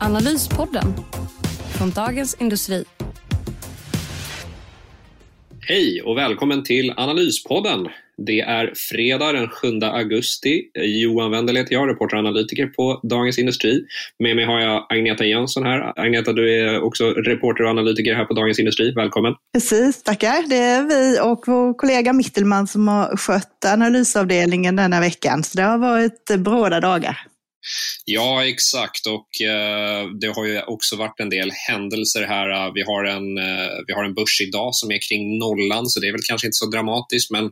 Analyspodden från Dagens Industri. Hej och välkommen till Analyspodden. Det är fredag den 7 augusti. Johan Wendel heter jag, reporter och analytiker på Dagens Industri. Med mig har jag Agneta Jönsson här. Agneta, du är också reporter och analytiker här på Dagens Industri. Välkommen. Precis, tackar. Det är vi och vår kollega Mittelman som har skött analysavdelningen denna veckan. Så det har varit bråda dagar. Ja, exakt. Och eh, det har ju också varit en del händelser här. Eh, vi har, en, eh, vi har en börs idag som är kring nollan, så det är väl kanske inte så dramatiskt. Men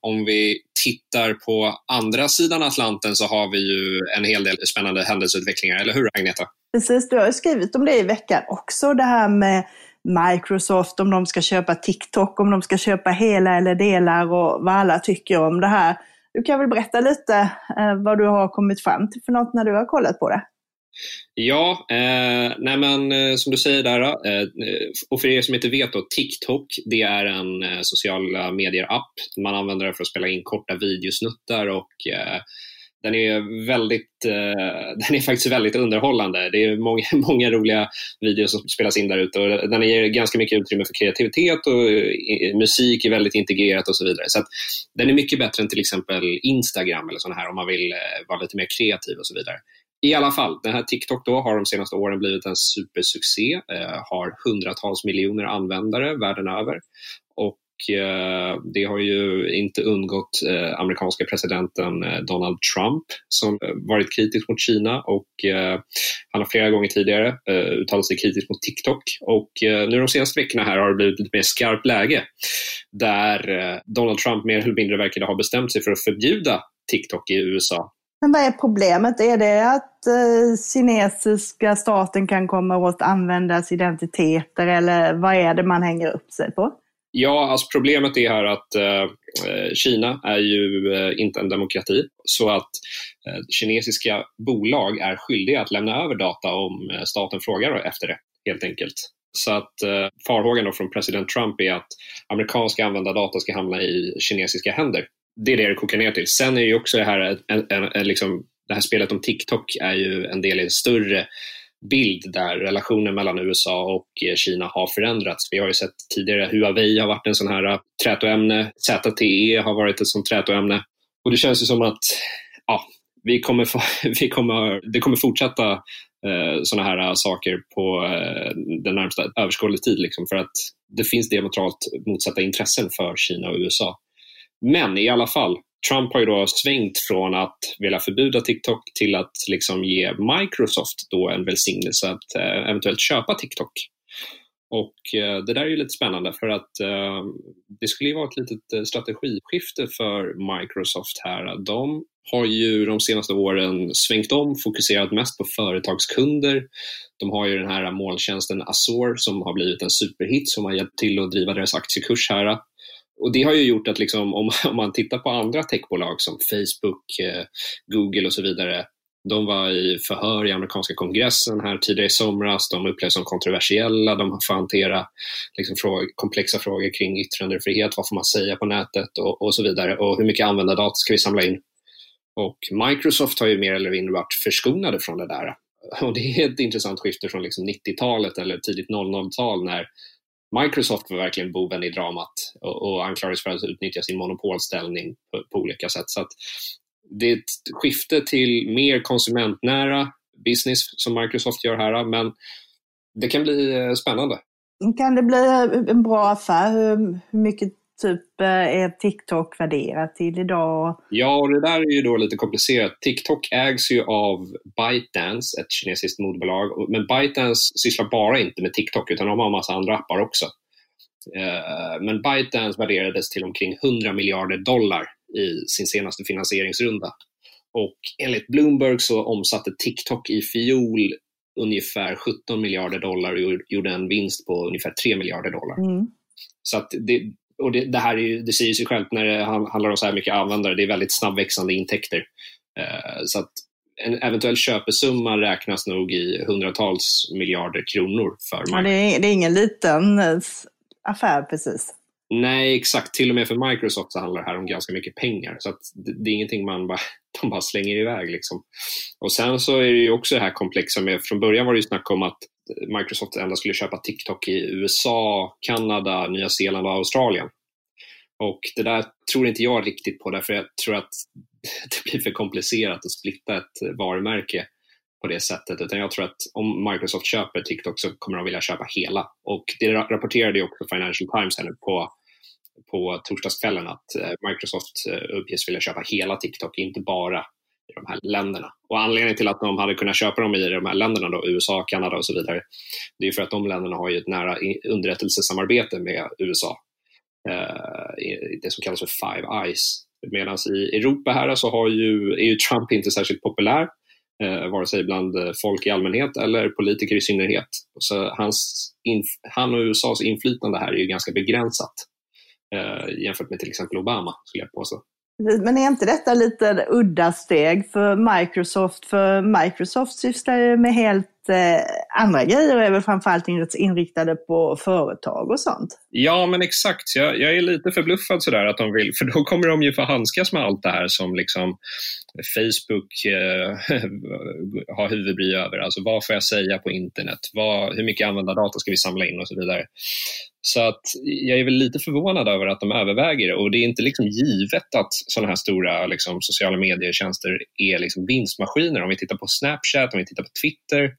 om vi tittar på andra sidan Atlanten så har vi ju en hel del spännande händelseutvecklingar, eller hur Agneta? Precis, du har skrivit om det i veckan också, det här med Microsoft, om de ska köpa TikTok, om de ska köpa hela eller delar och vad alla tycker om det här. Du kan väl berätta lite eh, vad du har kommit fram till för något när du har kollat på det? Ja, eh, nej men, eh, som du säger där, eh, och för er som inte vet då, TikTok det är en eh, sociala medier-app. Man använder den för att spela in korta videosnuttar och eh, den är, väldigt, eh, den är faktiskt väldigt underhållande. Det är många, många roliga videos som spelas in där ute och den ger ganska mycket utrymme för kreativitet och eh, musik är väldigt integrerat och så vidare. Så den är mycket bättre än till exempel Instagram eller sådana här om man vill eh, vara lite mer kreativ och så vidare. I alla fall, den här TikTok då har de senaste åren blivit en supersuccé, eh, har hundratals miljoner användare världen över och Eh, det har ju inte undgått eh, amerikanska presidenten eh, Donald Trump som eh, varit kritisk mot Kina och eh, han har flera gånger tidigare uttalat sig kritiskt mot TikTok och nu de senaste veckorna här har det blivit lite mer skarpt läge där Donald Trump mer eller mindre verkar ha bestämt sig för att förbjuda TikTok i USA. Men vad är problemet? Är det att eh, kinesiska staten kan komma åt användas identiteter eller vad är det man hänger upp sig på? Ja, alltså problemet är här att eh, eh, Kina är ju eh, inte en demokrati så att eh, kinesiska bolag är skyldiga att lämna över data om eh, staten frågar efter det, helt enkelt. Så att eh, farhågan från president Trump är att amerikanska användardata ska hamna i kinesiska händer. Det är det det kokar ner till. Sen är ju också det här, eh, en, en, en, liksom, det här spelet om TikTok är ju en del i en större bild där relationen mellan USA och eh, Kina har förändrats. Vi har ju sett tidigare Huawei har varit en sån här eh, trätoämne, ZTE har varit ett sånt trätoämne och det känns ju som att ja, vi kommer, få, vi kommer, det kommer fortsätta eh, sådana här eh, saker på eh, den närmsta överskådlig tid liksom, för att det finns diametralt motsatta intressen för Kina och USA. Men i alla fall, Trump har ju då svängt från att vilja förbjuda TikTok till att liksom ge Microsoft då en välsignelse att eh, eventuellt köpa TikTok. Och eh, det där är ju lite spännande för att eh, det skulle ju vara ett litet strategiskifte för Microsoft här. De har ju de senaste åren svängt om, fokuserat mest på företagskunder. De har ju den här molntjänsten Azure som har blivit en superhit som har hjälpt till att driva deras aktiekurs här och det har ju gjort att liksom, om, om man tittar på andra techbolag som Facebook, eh, Google och så vidare, de var i förhör i amerikanska kongressen här tidigare i somras. De upplevs som kontroversiella. De får hantera liksom, frågor, komplexa frågor kring yttrandefrihet. Vad får man säga på nätet och, och så vidare. Och hur mycket användardata ska vi samla in? Och Microsoft har ju mer eller mindre varit förskonade från det där. Och det är ett intressant skifte från liksom 90-talet eller tidigt 00-tal när Microsoft var verkligen boven i dramat och, och anklagades för att utnyttja sin monopolställning på, på olika sätt. Så det är ett skifte till mer konsumentnära business som Microsoft gör här, men det kan bli eh, spännande. Kan det bli eh, en bra affär? Hur mycket typ eh, är TikTok värderat till idag? Ja, och det där är ju då lite komplicerat. TikTok ägs ju av ByteDance, ett kinesiskt moderbolag. Men ByteDance sysslar bara inte med TikTok utan de har en massa andra appar också. Eh, men ByteDance värderades till omkring 100 miljarder dollar i sin senaste finansieringsrunda. Och enligt Bloomberg så omsatte TikTok i fjol ungefär 17 miljarder dollar och gjorde en vinst på ungefär 3 miljarder dollar. Mm. Så att det, och det, det här är ju, det säger sig självt när det handlar om så här mycket användare, det är väldigt snabbväxande intäkter. Eh, så att en eventuell köpesumma räknas nog i hundratals miljarder kronor för Ja, det, är, det är ingen liten eh, affär precis. Nej, exakt. Till och med för Microsoft så handlar det här om ganska mycket pengar. Så det, det, är ingenting man bara, de bara slänger iväg. Liksom. Och sen så är det ju också det här komplexa med, från början var det ju snack om att Microsoft endast skulle köpa TikTok i USA, Kanada, Nya Zeeland och Australien. Och det där tror inte jag riktigt på därför jag tror att det blir för komplicerat att splitta ett varumärke på det sättet. Utan jag tror att om Microsoft köper TikTok så kommer de vilja köpa hela. Och det rapporterade ju också Financial Times här nu på, på torsdagskvällen att eh, Microsoft eh, uppges vilja köpa hela TikTok, inte bara i de här länderna. Och anledningen till att de hade kunnat köpa dem i de här länderna, då, USA, Kanada och så vidare, det är för att de länderna har ju ett nära underrättelsesamarbete med USA. Eh, det som kallas för Five Eyes. Medan i Europa här så har ju, är ju Trump inte särskilt populär eh, vare sig bland folk i allmänhet eller politiker i synnerhet. Så hans, han och USAs inflytande här är ju ganska begränsat eh, jämfört med till exempel Obama, skulle jag påstå. Men är inte detta lite udda steg för Microsoft? För Microsoft sysslar ju med helt eh, andra grejer är väl framförallt inriktade på företag och sånt. Ja, men exakt. Jag, jag är lite förbluffad sådär att de vill, för då kommer de ju få handskas med allt det här som liksom Facebook eh, har huvudbry över. Alltså vad får jag säga på internet? Vad, hur mycket användardata ska vi samla in och så vidare. Så att jag är väl lite förvånad över att de överväger det och det är inte liksom givet att sådana här stora liksom, sociala medietjänster är liksom vinstmaskiner. Om vi tittar på Snapchat, om vi tittar på Twitter,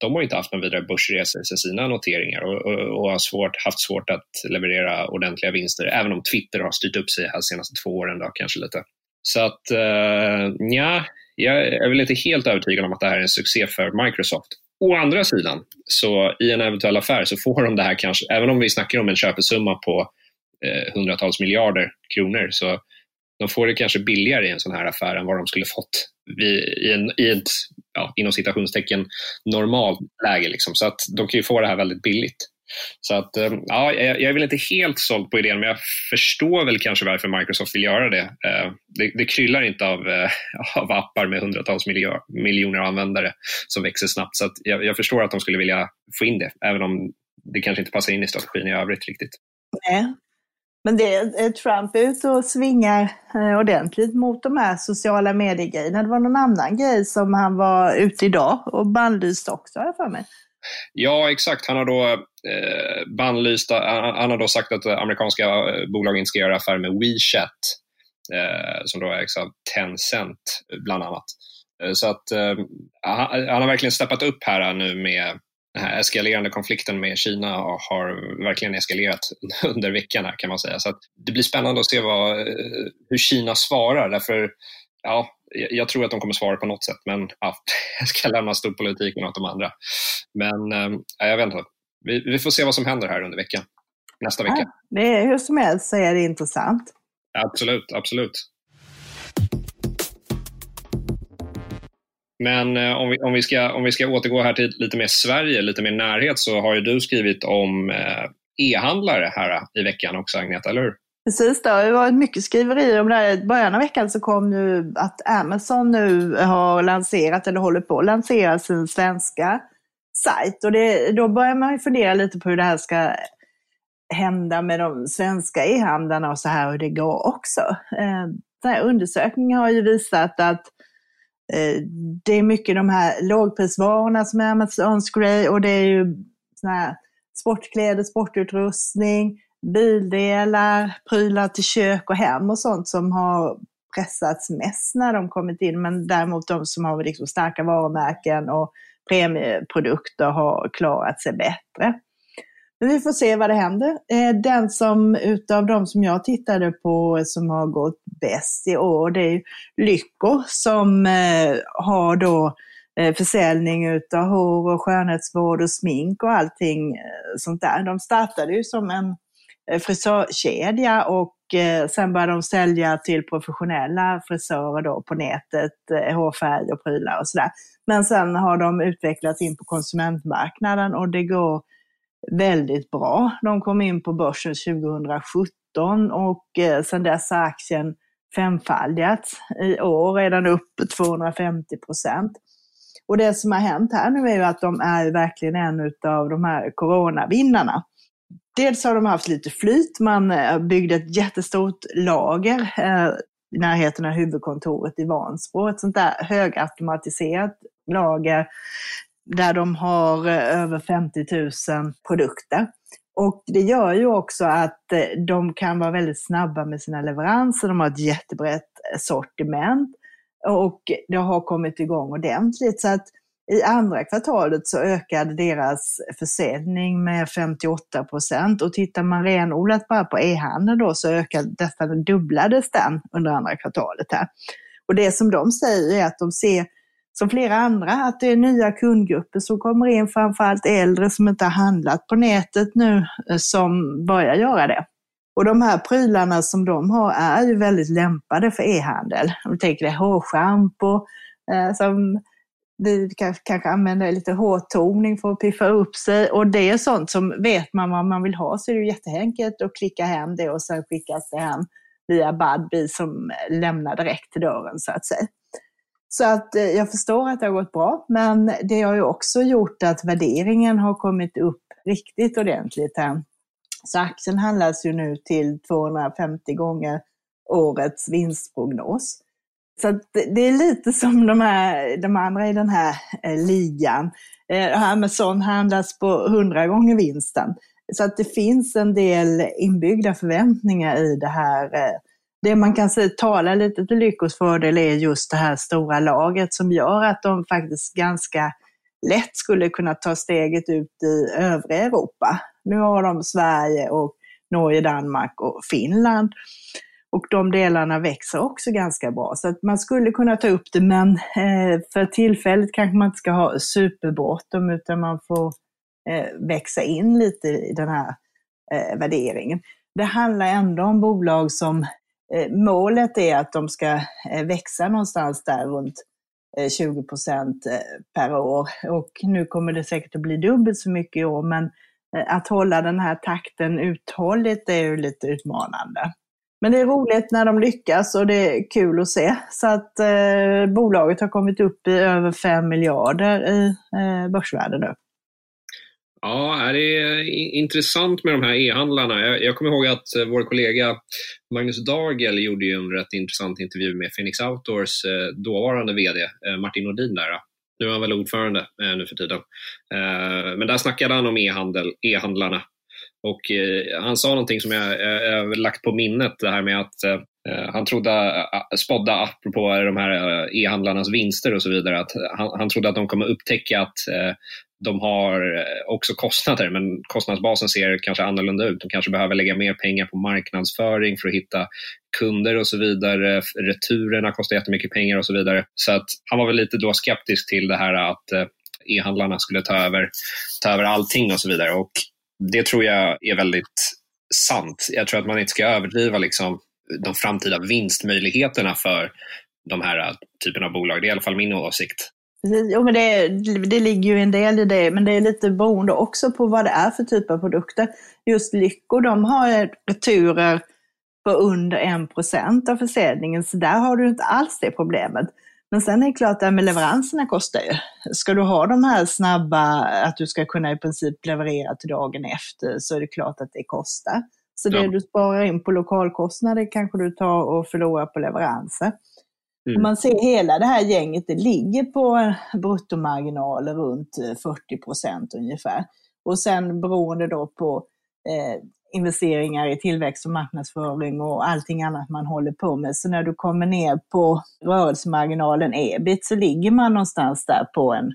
de har inte haft någon vidare börsresor i sina noteringar och, och, och, har svårt, haft svårt att leverera ordentliga vinster, även om Twitter har styrt upp sig här senaste två åren då, kanske lite. Så att, uh, ja, jag är väl inte helt övertygad om att det här är en succé för Microsoft. Å andra sidan, så i en eventuell affär så får de det här kanske, även om vi snackar om en köpesumma på eh, hundratals miljarder kronor, så de får det kanske billigare i en sån här affär än vad de skulle fått i, en, i ett, ja, inom citationstecken, normalt läge. Liksom. Så att de kan ju få det här väldigt billigt. Så att, eh, ja, jag är väl inte helt såld på idén, men jag förstår väl kanske varför Microsoft vill göra det. Eh, det, det kryllar inte av, eh, av appar med hundratals miljoner användare som växer snabbt, så jag, jag, förstår att de skulle vilja få in det, även om det kanske inte passar in i strategin i övrigt riktigt. Nej, men det, är Trump är ute och svingar eh, ordentligt mot de här sociala medier-grejerna. Det var någon annan grej som han var ute idag och bannlyste också, har jag för mig. Ja, exakt. Han har då eh, bannlyst, eh, han har då sagt att amerikanska bolag inte ska göra affärer med WeChat, eh, som då ägs av Tencent bland annat. Eh, så att eh, han har verkligen steppat upp här nu med den här eskalerande konflikten med Kina har verkligen eskalerat under veckan här kan man säga. Så det blir spännande att se vad, eh, hur Kina svarar. Därför, ja, jag tror att de kommer svara på något sätt, men ja, jag ska lämna storpolitiken åt de andra. Men äh, jag vet inte. Vi, vi, får se vad som händer här under veckan. Nästa vecka. Ja, det är, hur som helst så är det intressant. Absolut, absolut. Men eh, om, vi, om, vi ska, om vi ska återgå här till lite mer Sverige, lite mer närhet, så har ju du skrivit om eh, e-handlare här eh, i veckan också, Agneta, eller hur? Precis, det har ju varit mycket skriverier om det här. I början av veckan så kom ju att Amazon nu har lanserat, eller håller på att lansera sin svenska sajt. Och det, då börjar man ju fundera lite på hur det här ska hända med de svenska e-handlarna och så här, hur det går också. Den här undersökningen har ju visat att Eh, det är mycket de här lågprisvarorna som är Amazons grej och det är ju såna här sportkläder, sportutrustning, bildelar, prylar till kök och hem och sånt som har pressats mest när de kommit in. Men däremot de som har liksom starka varumärken och premieprodukter har klarat sig bättre. Men vi får se vad det händer. Eh, den som utav de som jag tittade på som har gått bäst i år, det är Lycko som eh, har då eh, försäljning utav hår och skönhetsvård och smink och allting sånt där. De startade ju som en frisörkedja och sen började de sälja till professionella frisörer då på nätet, hårfärg och prylar och sådär. Men sen har de utvecklats in på konsumentmarknaden och det går väldigt bra. De kom in på börsen 2017 och eh, sen dess har aktien femfaldigats. I år är den upp 250 procent. Och det som har hänt här nu är ju att de är verkligen en av de här coronavinnarna. Dels har de haft lite flyt, man eh, byggde ett jättestort lager eh, i närheten av huvudkontoret i Vansbro, ett sånt där högautomatiserat lager där de har eh, över 50 000 produkter. Och det gör ju också att eh, de kan vara väldigt snabba med sina leveranser, de har ett jättebrett sortiment och det har kommit igång ordentligt. Så att i andra kvartalet så ökade deras försäljning med 58 procent och tittar man renodlat bara på e-handeln då så ökade nästan dubblades den under andra kvartalet här. Och det som de säger är att de ser som flera andra att det är nya kundgrupper som kommer in, framförallt äldre som inte har handlat på nätet nu eh, som börjar göra det. Och de här prylarna som de har är ju väldigt lämpade för e-handel. Om du tänker dig hårschampo, eh, som vi kanske använder lite hårtoning för att piffa upp sig. Och det är sånt som, vet man vad man vill ha så är det jätteenkelt att klicka hem det och sen skickas det hem via Budbee som lämnar direkt till dörren så att säga. Så att eh, jag förstår att det har gått bra, men det har ju också gjort att värderingen har kommit upp riktigt ordentligt här. Så aktien handlas ju nu till 250 gånger årets vinstprognos. Så det är lite som de, här, de andra i den här eh, ligan. Eh, Amazon handlas på 100 gånger vinsten. Så att det finns en del inbyggda förväntningar i det här. Eh, det man kan säga talar lite till Lyckos fördel är just det här stora laget som gör att de faktiskt ganska lätt skulle kunna ta steget ut i övriga Europa. Nu har de Sverige och Norge, Danmark och Finland. Och de delarna växer också ganska bra. Så att man skulle kunna ta upp det, men eh, för tillfället kanske man inte ska ha superbråttom, utan man får eh, växa in lite i den här eh, värderingen. Det handlar ändå om bolag som Eh, målet är att de ska eh, växa någonstans där runt eh, 20 procent per år. Och nu kommer det säkert att bli dubbelt så mycket i år, men att hålla den här takten uthålligt är ju lite utmanande. Men det är roligt när de lyckas och det är kul att se. Så att eh, bolaget har kommit upp i över 5 miljarder i eh, börsvärde nu. Ja, det är eh, intressant med de här e-handlarna. Jag, jag kommer ihåg att eh, vår kollega Magnus Dagel gjorde ju en rätt intressant intervju med Phoenix Outdoors eh, dåvarande VD Martin Nordin där. Nu är han väl ordförande nu för tiden. Men där snackade han om e-handel, e-handlarna och han sa någonting som jag, jag, har lagt på minnet, det här med att han trodde, spådde apropå de här e-handlarnas vinster och så vidare, att han, han trodde att de kommer upptäcka att de har eh, också kostnader, men kostnadsbasen ser kanske annorlunda ut. De kanske behöver lägga mer pengar på marknadsföring för att hitta kunder och så vidare. Returerna kostar jättemycket pengar och så vidare. Så att han var väl lite då skeptisk till det här att eh, e-handlarna skulle ta över, ta över allting och så vidare. Och det tror jag är väldigt sant. Jag tror att man inte ska överdriva liksom, de framtida vinstmöjligheterna för de här eh, typen av bolag. Det är i alla fall min åsikt. Jo, men det, det ligger ju en del i det, men det är lite beroende också på vad det är för typ av produkter. Just Lycko, de har returer på under 1 av försäljningen, så där har du inte alls det problemet. Men sen är det klart, det med leveranserna kostar ju. Ska du ha de här snabba, att du ska kunna i princip leverera till dagen efter, så är det klart att det kostar. Så det du sparar in på lokalkostnader kanske du tar och förlorar på leveranser. Mm. Man ser hela det här gänget, det ligger på bruttomarginaler runt 40 procent ungefär. Och sen beroende då på eh, investeringar i tillväxt och marknadsföring och allting annat man håller på med. Så när du kommer ner på rörelsemarginalen ebit så ligger man någonstans där på en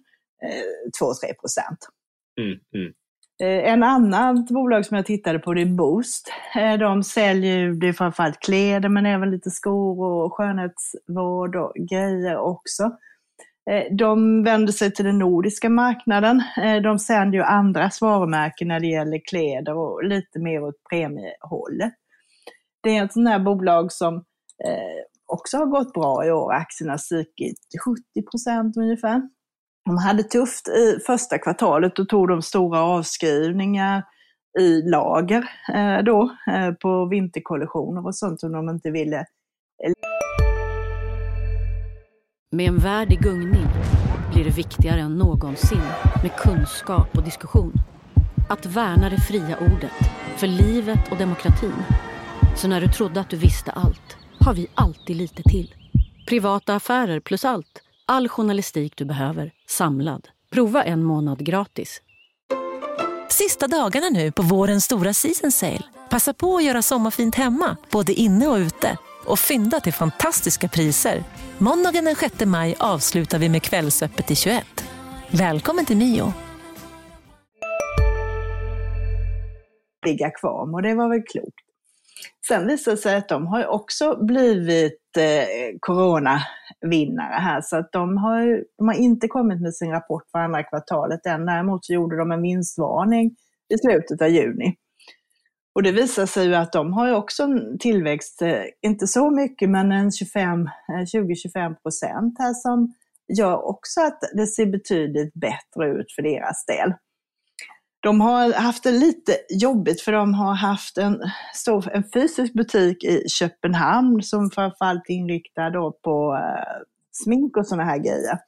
eh, 2-3 procent. Mm, mm. Eh, en annat bolag som jag tittade på det är Boost. Eh, de säljer ju, det är framförallt kläder men även lite skor och skönhetsvård och grejer också. Eh, de vänder sig till den nordiska marknaden. De sänder ju andra varumärken när det gäller kläder och lite mer åt premiehållet. det är ett sånt här bolag som också har gått bra i år. Aktierna har stigit 70 procent ungefär. De hade tufft i första kvartalet och tog de stora avskrivningar i lager eh, då eh, på vinterkollisioner och sånt som de inte ville. Med en värld i gungning blir det viktigare än någonsin med kunskap och diskussion. Att värna det fria ordet, för livet och demokratin. Så när du trodde att du visste allt, har vi alltid lite till. Privata affärer plus allt. All journalistik du behöver, samlad. Prova en månad gratis. Sista dagarna nu på vårens stora season sale. Passa på att göra sommarfint hemma, både inne och ute. Och fynda till fantastiska priser. Måndagen den 6 maj avslutar vi med Kvällsöppet i 21. Välkommen till Mio. ligga kvar och det var väl klokt. Sen visade det sig att de har också blivit Eh, coronavinnare här, så att de har, de har inte kommit med sin rapport för andra kvartalet än. Däremot så gjorde de en vinstvarning i slutet av juni. Och det visar sig ju att de har också en tillväxt, eh, inte så mycket, men en 20-25 eh, procent här som gör också att det ser betydligt bättre ut för deras del. De har haft det lite jobbigt för de har haft en, stor, en fysisk butik i Köpenhamn som framförallt är inriktad då på eh, smink och sådana här grejer.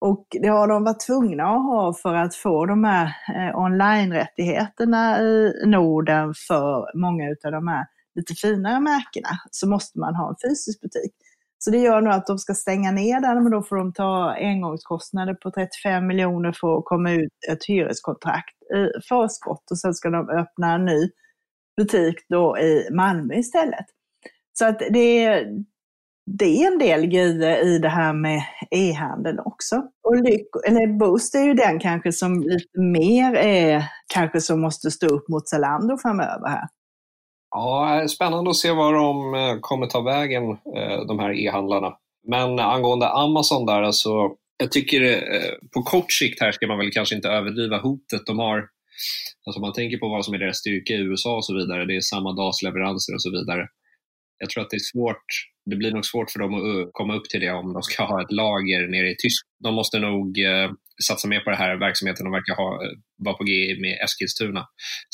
Och det har de varit tvungna att ha för att få de här eh, online-rättigheterna i Norden för många av de här lite finare märkena. Så måste man ha en fysisk butik. Så det gör nu att de ska stänga ner den, men då får de ta engångskostnader på 35 miljoner för att komma ut ett hyreskontrakt i förskott och sen ska de öppna en ny butik då i Malmö istället. Så att det är, det är en del grejer i det här med e-handeln också. Och Lyck, eller Boost är ju den kanske som lite mer är, kanske som måste stå upp mot Zalando framöver här. Ja, spännande att se var de eh, kommer ta vägen, eh, de här e-handlarna. Men angående Amazon där, alltså, jag tycker eh, på kort sikt här ska man väl kanske inte överdriva hotet de har. Alltså man tänker på vad som är deras styrka i USA och så vidare. Det är samma dagsleveranser och så vidare. Jag tror att det är svårt. Det blir nog svårt för dem att uh, komma upp till det om de ska ha ett lager nere i Tyskland. De måste nog eh, satsa mer på den här verksamheten de verkar ha, eh, vara på G med Eskilstuna.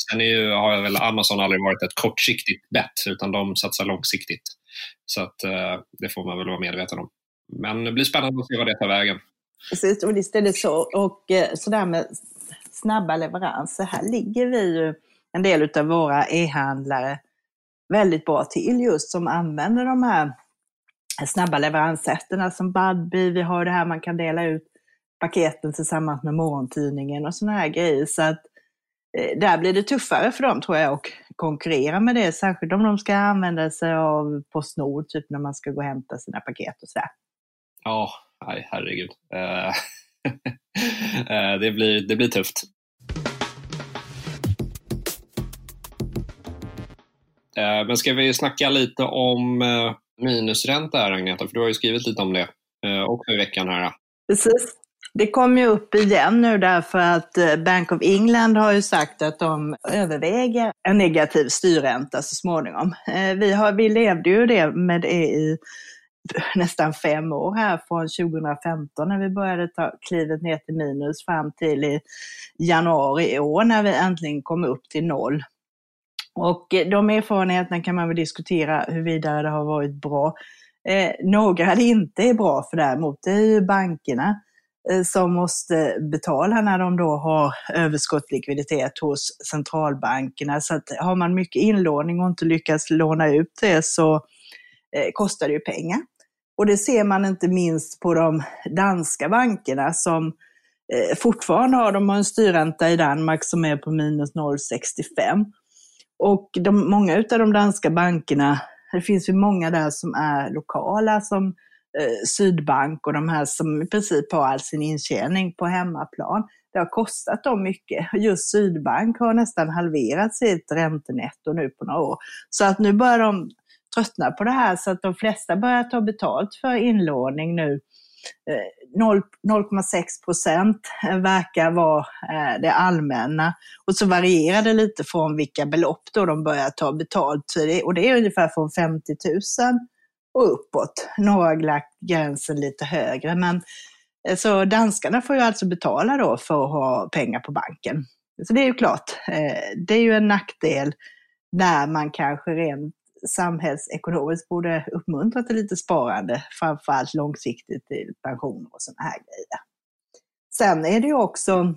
Sen är ju, har väl Amazon aldrig varit ett kortsiktigt bett, utan de satsar långsiktigt. Så att, eh, det får man väl vara medveten om. Men det blir spännande att se vad det tar vägen. Precis, och visst är det så. Och eh, sådär med snabba leveranser, här ligger vi ju en del av våra e-handlare väldigt bra till just som använder de här snabba leveranssätten som Budbee, vi har det här man kan dela ut paketen tillsammans med morgontidningen och sådana här grejer. Så att eh, där blir det tuffare för dem tror jag att konkurrera med det, särskilt om de ska använda sig av Postnord, typ när man ska gå och hämta sina paket och sådär. Ja, nej herregud. Uh, det, blir, det blir tufft. Eh, men ska vi snacka lite om eh, minusränta här Agneta, för du har ju skrivit lite om det eh, också i veckan här. Precis. Det kom ju upp igen nu därför att Bank of England har ju sagt att de överväger en negativ styrränta så småningom. Vi, har, vi levde ju det med det i nästan fem år här från 2015 när vi började ta klivet ner till minus fram till i januari i år när vi äntligen kom upp till noll. Och eh, de erfarenheterna kan man väl diskutera huruvida det har varit bra. Eh, några det inte är bra för däremot, det är ju bankerna eh, som måste betala när de då har överskottslikviditet hos centralbankerna. Så att har man mycket inlåning och inte lyckas låna ut det så eh, kostar det ju pengar. Och det ser man inte minst på de danska bankerna som eh, fortfarande har, de har en styrränta i Danmark som är på minus 0,65. Och de, många av de danska bankerna, det finns ju många där som är lokala som eh, Sydbank och de här som i princip har all sin intjäning på hemmaplan. Det har kostat dem mycket. Just Sydbank har nästan halverat sitt räntenetto nu på några år. Så att nu börjar de tröttna på det här så att de flesta börjar ta betalt för inlåning nu Eh, 0,6 procent eh, verkar vara eh, det allmänna. Och så varierar det lite från vilka belopp då de börjar ta betalt. Och det är ungefär från 50 000 och uppåt. Några lagt gränsen lite högre. Men, så danskarna får ju alltså betala då för att ha pengar på banken. Så det är ju klart, det är ju en nackdel när man kanske rent samhällsekonomiskt borde uppmuntra till lite sparande, framförallt långsiktigt till pensioner och sådana här grejer. Sen är det ju också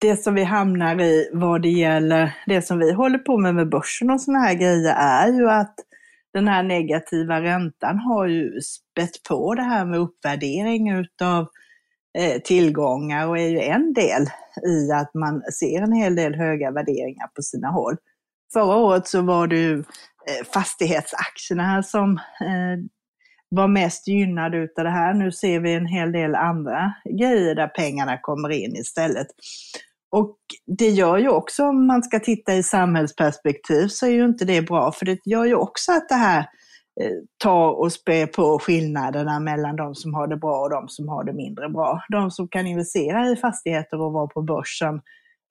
det som vi hamnar i vad det gäller det som vi håller på med med börsen och sådana här grejer är ju att den här negativa räntan har ju spett på det här med uppvärdering utav eh, tillgångar och är ju en del i att man ser en hel del höga värderingar på sina håll. Förra året så var det ju Eh, fastighetsaktierna som eh, var mest gynnade utav det här. Nu ser vi en hel del andra grejer där pengarna kommer in istället. Och det gör ju också, om man ska titta i samhällsperspektiv, så är ju inte det bra, för det gör ju också att det här eh, tar och spär på skillnaderna mellan de som har det bra och de som har det mindre bra. De som kan investera i fastigheter och vara på börsen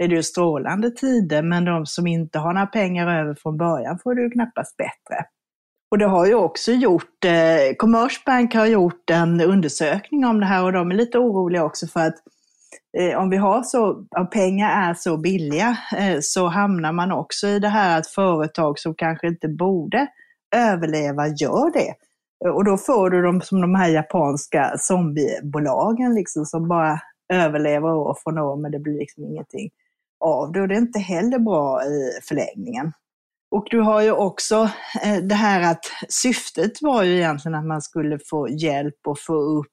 är det ju strålande tider, men de som inte har några pengar över från början får det ju knappast bättre. Och det har ju också gjort, eh, Commersbank har gjort en undersökning om det här och de är lite oroliga också för att eh, om vi har så, om pengar är så billiga eh, så hamnar man också i det här att företag som kanske inte borde överleva gör det. Eh, och då får du dem som de här japanska zombiebolagen liksom som bara överlever år från år men det blir liksom ingenting av det och det är inte heller bra i förlängningen. Och du har ju också eh, det här att syftet var ju egentligen att man skulle få hjälp och få upp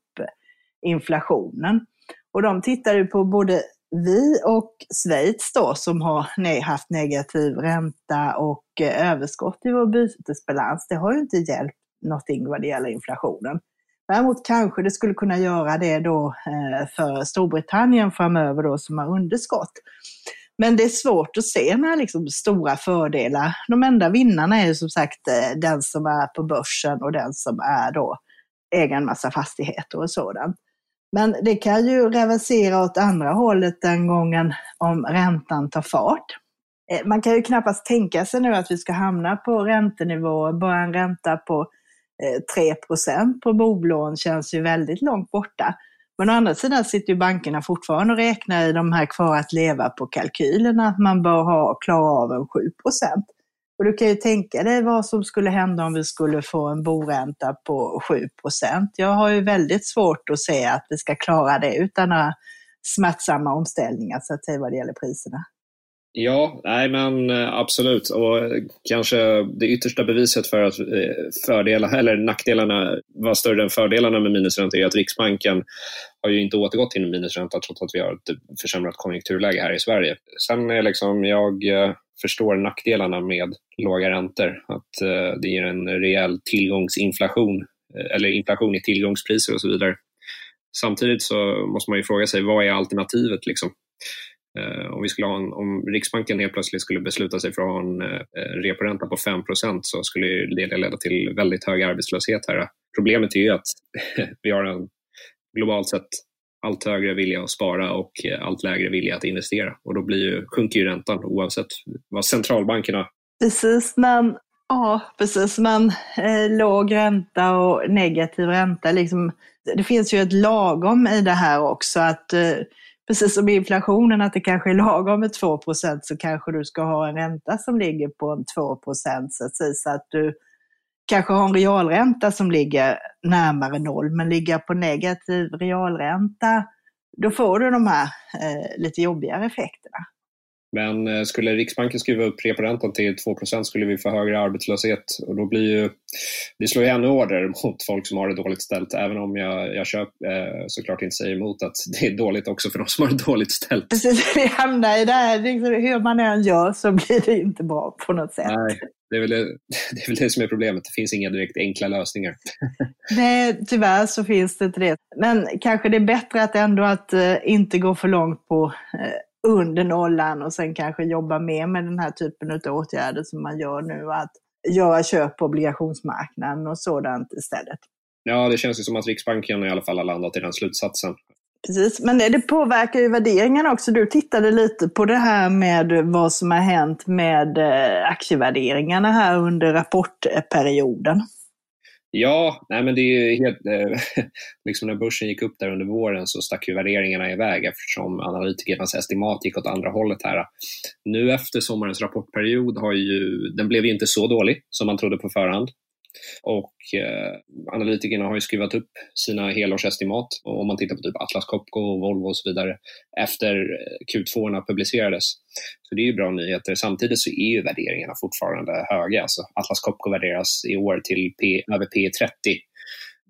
inflationen. Och de tittar ju på både vi och Schweiz då som har haft negativ ränta och eh, överskott i vår bytesbalans. Det har ju inte hjälpt någonting vad det gäller inflationen. Däremot kanske det skulle kunna göra det då eh, för Storbritannien framöver då som har underskott. Men det är svårt att se några liksom stora fördelar. De enda vinnarna är ju som sagt eh, den som är på börsen och den som är då äger en massa fastigheter och sådant. Men det kan ju reversera åt andra hållet den gången om räntan tar fart. Eh, man kan ju knappast tänka sig nu att vi ska hamna på räntenivåer, bara en ränta på eh, 3 på bolån känns ju väldigt långt borta. Men å andra sidan sitter ju bankerna fortfarande och räknar i de här kvar att leva på kalkylerna, att man bör ha, klara av en 7 Och du kan ju tänka dig vad som skulle hända om vi skulle få en boränta på 7% Jag har ju väldigt svårt att se att vi ska klara det utan några smärtsamma omställningar så att säga vad det gäller priserna. Ja, nej men eh, absolut. Och eh, kanske det yttersta beviset för att eh, fördelar, eller nackdelarna var större än fördelarna med minusränta är att Riksbanken har ju inte återgått till minusränta trots att vi har ett försämrat konjunkturläge här i Sverige. Sen är liksom, jag förstår nackdelarna med låga räntor. Att det ger en rejäl tillgångsinflation, eller inflation i tillgångspriser och så vidare. Samtidigt så måste man ju fråga sig, vad är alternativet? Liksom? Eh, om, vi skulle ha en, om Riksbanken helt plötsligt skulle besluta sig för att ha en eh, reporänta på 5% så skulle det leda till väldigt hög arbetslöshet här. Problemet är ju att vi har en globalt sett allt högre vilja att spara och eh, allt lägre vilja att investera och då blir ju, sjunker ju räntan oavsett vad centralbankerna... Precis, men Ja, precis. Men eh, låg ränta och negativ ränta, liksom, det finns ju ett lagom i det här också. att eh, precis som inflationen, att det kanske är lagom med 2% så kanske du ska ha en ränta som ligger på en 2 så att säga, så att du kanske har en realränta som ligger närmare noll, men ligger på negativ realränta, då får du de här eh, lite jobbigare effekterna. Men eh, skulle Riksbanken skruva upp reporäntan till 2% skulle vi få högre arbetslöshet och då blir ju, det slår ju ännu hårdare mot folk som har det dåligt ställt, även om jag, jag köp, eh, såklart inte säger emot att det är dåligt också för de som har det dåligt ställt. Precis, vi hamnar i det här, liksom, hur man än gör så blir det inte bra på något sätt. Nej, det är, väl det, det är väl det som är problemet, det finns inga direkt enkla lösningar. Nej, tyvärr så finns det inte det. Men kanske det är bättre att ändå att uh, inte gå för långt på uh, under nollan och sen kanske jobba mer med den här typen av åtgärder som man gör nu. Att göra köp på obligationsmarknaden och sådant istället. Ja, det känns ju som att Riksbanken i alla fall har landat i den slutsatsen. Precis, men det påverkar ju värderingarna också. Du tittade lite på det här med vad som har hänt med eh, aktievärderingarna här under rapportperioden. Ja, nej men det är helt, eh, liksom när börsen gick upp där under våren så stack ju värderingarna iväg eftersom analytikernas estimat gick åt andra hållet här. Nu efter sommarens rapportperiod har ju, den blev ju inte så dålig som man trodde på förhand. Och eh, analytikerna har ju skruvat upp sina helårsestimat. Och om man tittar på typ Atlas Copco, och Volvo och så vidare efter eh, Q2 publicerades. Så det är ju bra nyheter. Samtidigt så är ju värderingarna fortfarande höga. Alltså Atlas Copco värderas i år till P, över P30.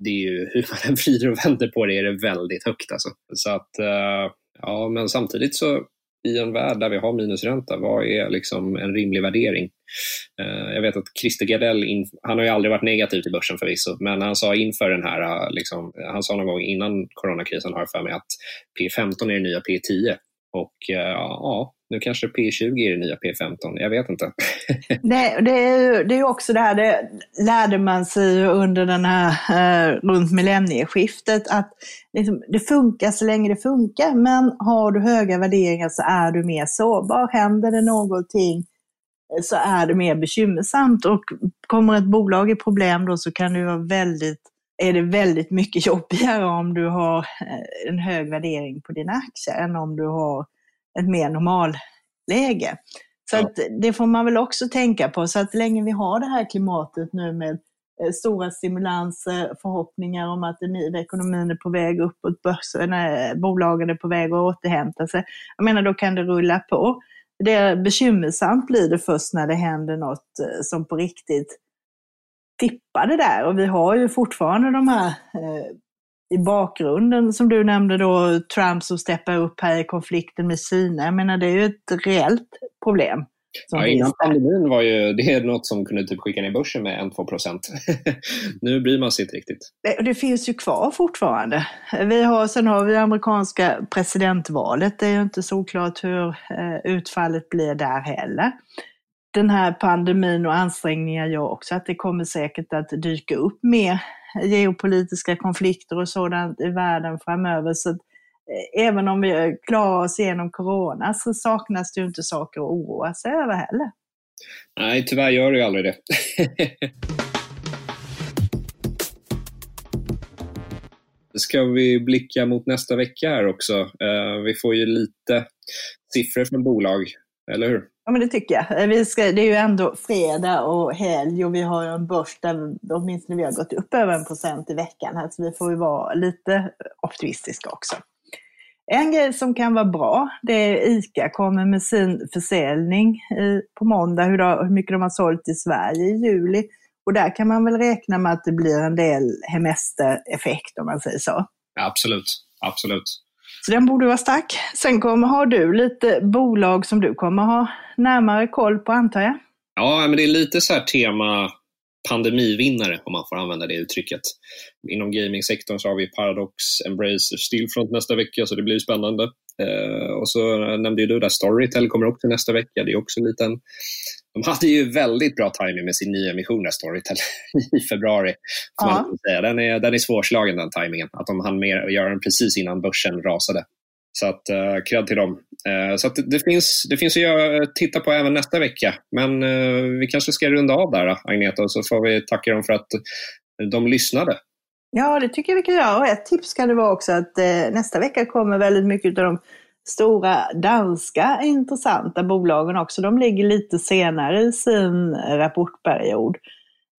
Det är ju, hur man än vrider och vänder på det, är det väldigt högt. Alltså. Så att, eh, ja, men samtidigt så i en värld där vi har minusränta, vad är liksom en rimlig värdering? Eh, jag vet att Christer Gardell, han har ju aldrig varit negativ till börsen förvisso, men han sa inför den här, eh, liksom, han sa någon gång innan coronakrisen har jag för mig att P15 är det nya P10. Och eh, ja, nu kanske P20 är det nya P15, jag vet inte. Nej, det är ju det är också det här, det lärde man sig under den här, eh, runt millennieskiftet, att liksom, det funkar så länge det funkar, men har du höga värderingar så är du mer sårbar. Händer det någonting eh, så är det mer bekymmersamt och kommer ett bolag i problem då så kan det vara väldigt är det väldigt mycket jobbigare om du har eh, en hög värdering på dina aktier än om du har ett mer normalläge. Så ja. det får man väl också tänka på. Så att länge vi har det här klimatet nu med eh, stora stimulanser, förhoppningar om att ekonomin är på väg uppåt, börsen, bolagen är på väg att återhämta sig. Jag menar, då kan det rulla på. Det bekymmersamt blir det först när det händer något eh, som på riktigt tippar det där. Och vi har ju fortfarande de här eh, i bakgrunden som du nämnde då, Trump som steppar upp här i konflikten med Kina. Jag menar det är ju ett reellt problem. Ja, innan pandemin var ju det är något som kunde typ skicka ner börsen med 1-2 procent. nu bryr man sig inte riktigt. Det, det, finns ju kvar fortfarande. Vi har, sen har vi amerikanska presidentvalet. Det är ju inte så klart hur eh, utfallet blir där heller. Den här pandemin och ansträngningar gör också att det kommer säkert att dyka upp mer geopolitiska konflikter och sådant i världen framöver. Så eh, även om vi klarar oss igenom corona så saknas det ju inte saker att oroa sig över heller. Nej, tyvärr gör det ju aldrig det. Ska vi blicka mot nästa vecka här också? Uh, vi får ju lite siffror från bolag, eller hur? Ja, men det tycker jag. Eh, vi ska, det är ju ändå fredag och helg och vi har en börs där åtminstone vi har gått upp över en procent i veckan. Här, så vi får ju vara lite optimistiska också. En grej som kan vara bra, det är ICA kommer med sin försäljning eh, på måndag, hur, då, hur mycket de har sålt i Sverige i juli. Och där kan man väl räkna med att det blir en del hemestereffekt om man säger så. absolut, absolut. Så den borde vara stark. Sen kommer, har du lite bolag som du kommer ha närmare koll på antar jag? Ja, men det är lite så här tema pandemivinnare om man får använda det uttrycket. Inom gamingsektorn så har vi Paradox, Embracer, Stillfront nästa vecka så det blir spännande. Eh, och så nämnde ju du där Storytel kommer upp till nästa vecka. Det är också en liten de hade ju väldigt bra timing med sin nyemission, Storytel, i februari. Ja. säga. Den, är, den är svårslagen den timingen. Att de hann med att göra den precis innan börsen rasade. Så att, uh, cred till dem. Uh, så att det, finns, det finns att titta på även nästa vecka. Men uh, vi kanske ska runda av där, Agneta, och så får vi tacka dem för att de lyssnade. Ja, det tycker jag vi kan göra. Och ett tips kan det vara också att eh, nästa vecka kommer väldigt mycket av de stora danska intressanta bolagen också. De ligger lite senare i sin rapportperiod.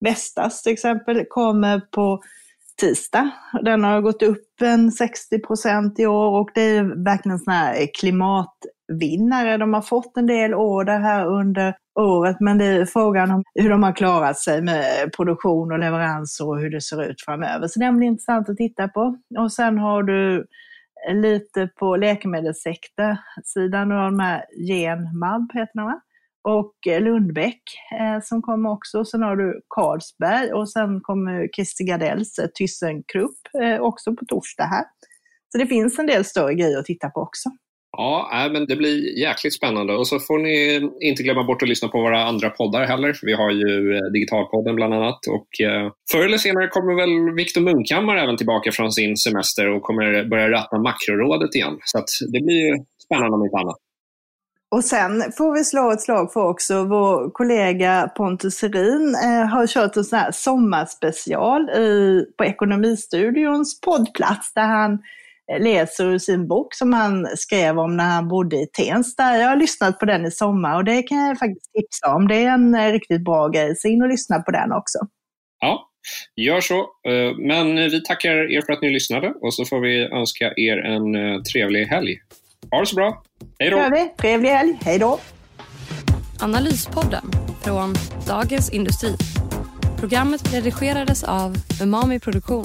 Vestas till exempel kommer på tisdag. Den har gått upp en 60 procent i år och det är verkligen sådana här klimatvinnare. De har fått en del order här under året men det är frågan om hur de har klarat sig med produktion och leveranser och hur det ser ut framöver. Så den blir intressant att titta på. Och sen har du lite på läkemedelssektorsidan. och de här Genmab, heter de va? Och eh, Lundbäck eh, som kommer också. Sen har du Carlsberg och sen kommer Christer Gardells eh, Thyssenkrupp eh, också på torsdag här. Så det finns en del större grejer att titta på också. Ja, men det blir jäkligt spännande. Och så får ni inte glömma bort att lyssna på våra andra poddar heller. Vi har ju eh, Digitalpodden bland annat. Och eh, förr eller senare kommer väl Viktor Munkhammar även tillbaka från sin semester och kommer börja ratta Makrorådet igen. Så det blir ju spännande om inte annat. Och sen får vi slå ett slag för också vår kollega Pontus Serin eh, har kört en sån här sommarspecial i, på Ekonomistudions poddplats där han läser ur sin bok som han skrev om när han bodde i Tensta. Jag har lyssnat på den i sommar och det kan jag faktiskt tipsa om. Det är en eh, riktigt bra grej, så in och lyssna på den också. Ja, gör så. Eh, men vi tackar er för att ni lyssnade och så får vi önska er en eh, trevlig helg. Ha det så bra. Hej då! Trevlig helg. Hej då! Analyspodden från Dagens Industri. Programmet redigerades av Umami Produktion.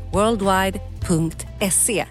worldwide.se